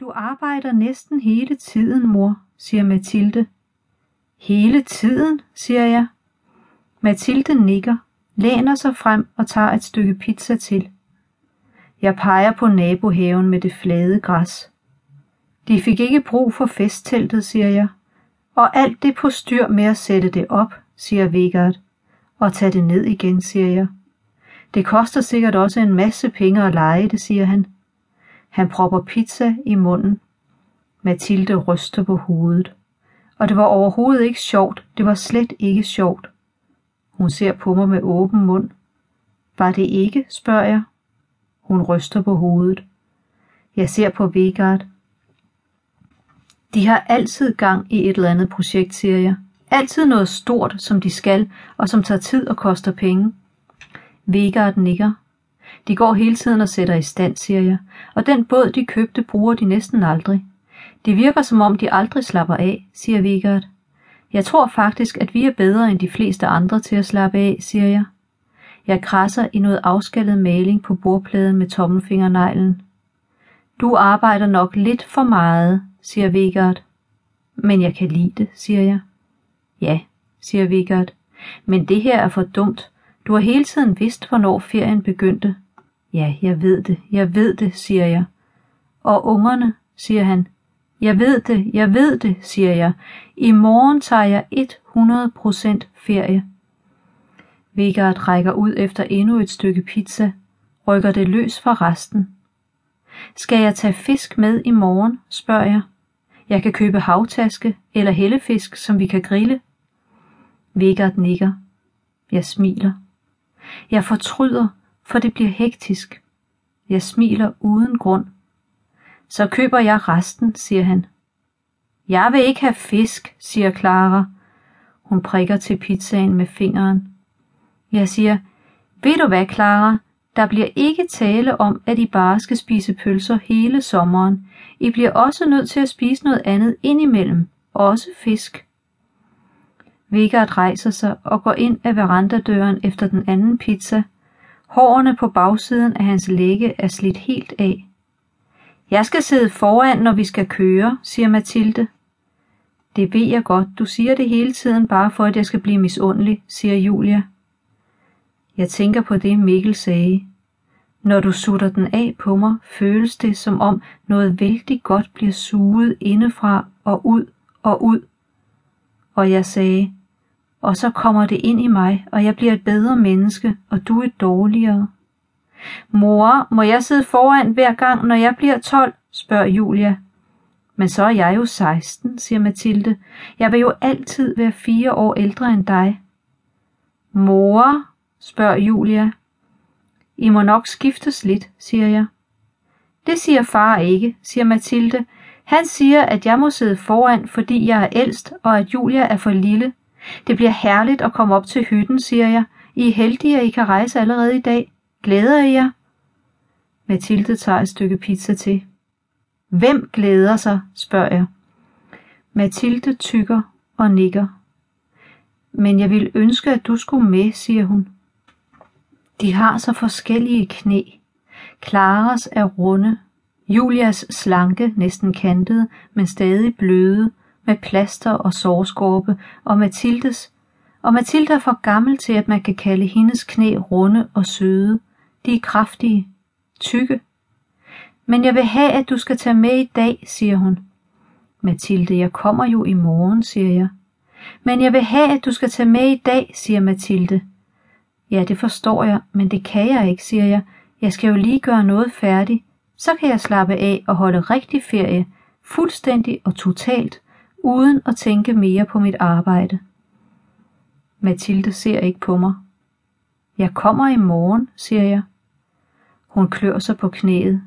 Du arbejder næsten hele tiden, mor, siger Mathilde. Hele tiden, siger jeg. Mathilde nikker, læner sig frem og tager et stykke pizza til. Jeg peger på nabohaven med det flade græs. De fik ikke brug for festteltet, siger jeg. Og alt det på styr med at sætte det op, siger Vegard. Og tage det ned igen, siger jeg. Det koster sikkert også en masse penge at lege det, siger han. Han propper pizza i munden. Mathilde ryster på hovedet. Og det var overhovedet ikke sjovt. Det var slet ikke sjovt. Hun ser på mig med åben mund. Var det ikke, spørger jeg. Hun ryster på hovedet. Jeg ser på Vegard. De har altid gang i et eller andet projekt, siger jeg. Altid noget stort, som de skal, og som tager tid og koster penge. Vegard nikker. De går hele tiden og sætter i stand, siger jeg, og den båd, de købte, bruger de næsten aldrig. Det virker som om, de aldrig slapper af, siger Vigert. Jeg tror faktisk, at vi er bedre end de fleste andre til at slappe af, siger jeg. Jeg krasser i noget afskallet maling på bordpladen med tommelfingerneglen. Du arbejder nok lidt for meget, siger Vigert. Men jeg kan lide det, siger jeg. Ja, siger Vigert. Men det her er for dumt. Du har hele tiden vidst, hvornår ferien begyndte. Ja, jeg ved det, jeg ved det, siger jeg. Og ungerne, siger han. Jeg ved det, jeg ved det, siger jeg. I morgen tager jeg 100% ferie. Vigard rækker ud efter endnu et stykke pizza, rykker det løs fra resten. Skal jeg tage fisk med i morgen, spørger jeg. Jeg kan købe havtaske eller hellefisk, som vi kan grille. Vigard nikker. Jeg smiler. Jeg fortryder, for det bliver hektisk. Jeg smiler uden grund. Så køber jeg resten, siger han. Jeg vil ikke have fisk, siger Clara. Hun prikker til pizzaen med fingeren. Jeg siger, ved du hvad, Clara? Der bliver ikke tale om, at I bare skal spise pølser hele sommeren. I bliver også nødt til at spise noget andet indimellem. Også fisk. Vegard rejser sig og går ind ad verandadøren efter den anden pizza. Hårene på bagsiden af hans lægge er slidt helt af. Jeg skal sidde foran, når vi skal køre, siger Mathilde. Det ved jeg godt, du siger det hele tiden bare for, at jeg skal blive misundelig, siger Julia. Jeg tænker på det, Mikkel sagde. Når du sutter den af på mig, føles det som om noget vældig godt bliver suget indefra og ud og ud. Og jeg sagde, og så kommer det ind i mig, og jeg bliver et bedre menneske, og du et dårligere. Mor, må jeg sidde foran hver gang, når jeg bliver 12? spørger Julia. Men så er jeg jo 16, siger Mathilde. Jeg vil jo altid være fire år ældre end dig. Mor, spørger Julia. I må nok skiftes lidt, siger jeg. Det siger far ikke, siger Mathilde. Han siger, at jeg må sidde foran, fordi jeg er ældst, og at Julia er for lille. Det bliver herligt at komme op til hytten, siger jeg. I er heldige, at I kan rejse allerede i dag. Glæder I jer? Mathilde tager et stykke pizza til. Hvem glæder sig, spørger jeg. Mathilde tykker og nikker. Men jeg vil ønske, at du skulle med, siger hun. De har så forskellige knæ. Klaras er runde, Julias slanke, næsten kantede, men stadig bløde, med plaster og sårskorpe, og Mathildes, og Mathilde er for gammel til, at man kan kalde hendes knæ runde og søde. De er kraftige, tykke. Men jeg vil have, at du skal tage med i dag, siger hun. Mathilde, jeg kommer jo i morgen, siger jeg. Men jeg vil have, at du skal tage med i dag, siger Mathilde. Ja, det forstår jeg, men det kan jeg ikke, siger jeg. Jeg skal jo lige gøre noget færdigt. Så kan jeg slappe af og holde rigtig ferie, fuldstændig og totalt, uden at tænke mere på mit arbejde. Mathilde ser ikke på mig. Jeg kommer i morgen, siger jeg. Hun klør sig på knæet.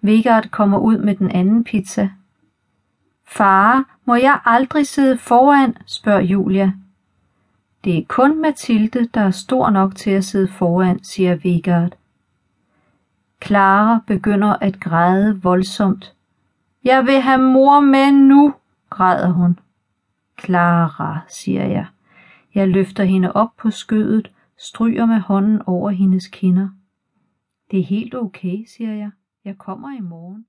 Vigard kommer ud med den anden pizza. Far, må jeg aldrig sidde foran, spørger Julia. Det er kun Mathilde, der er stor nok til at sidde foran, siger Vigard. Clara begynder at græde voldsomt. Jeg vil have mor med nu, græder hun. Clara, siger jeg. Jeg løfter hende op på skødet, stryger med hånden over hendes kinder. Det er helt okay, siger jeg. Jeg kommer i morgen.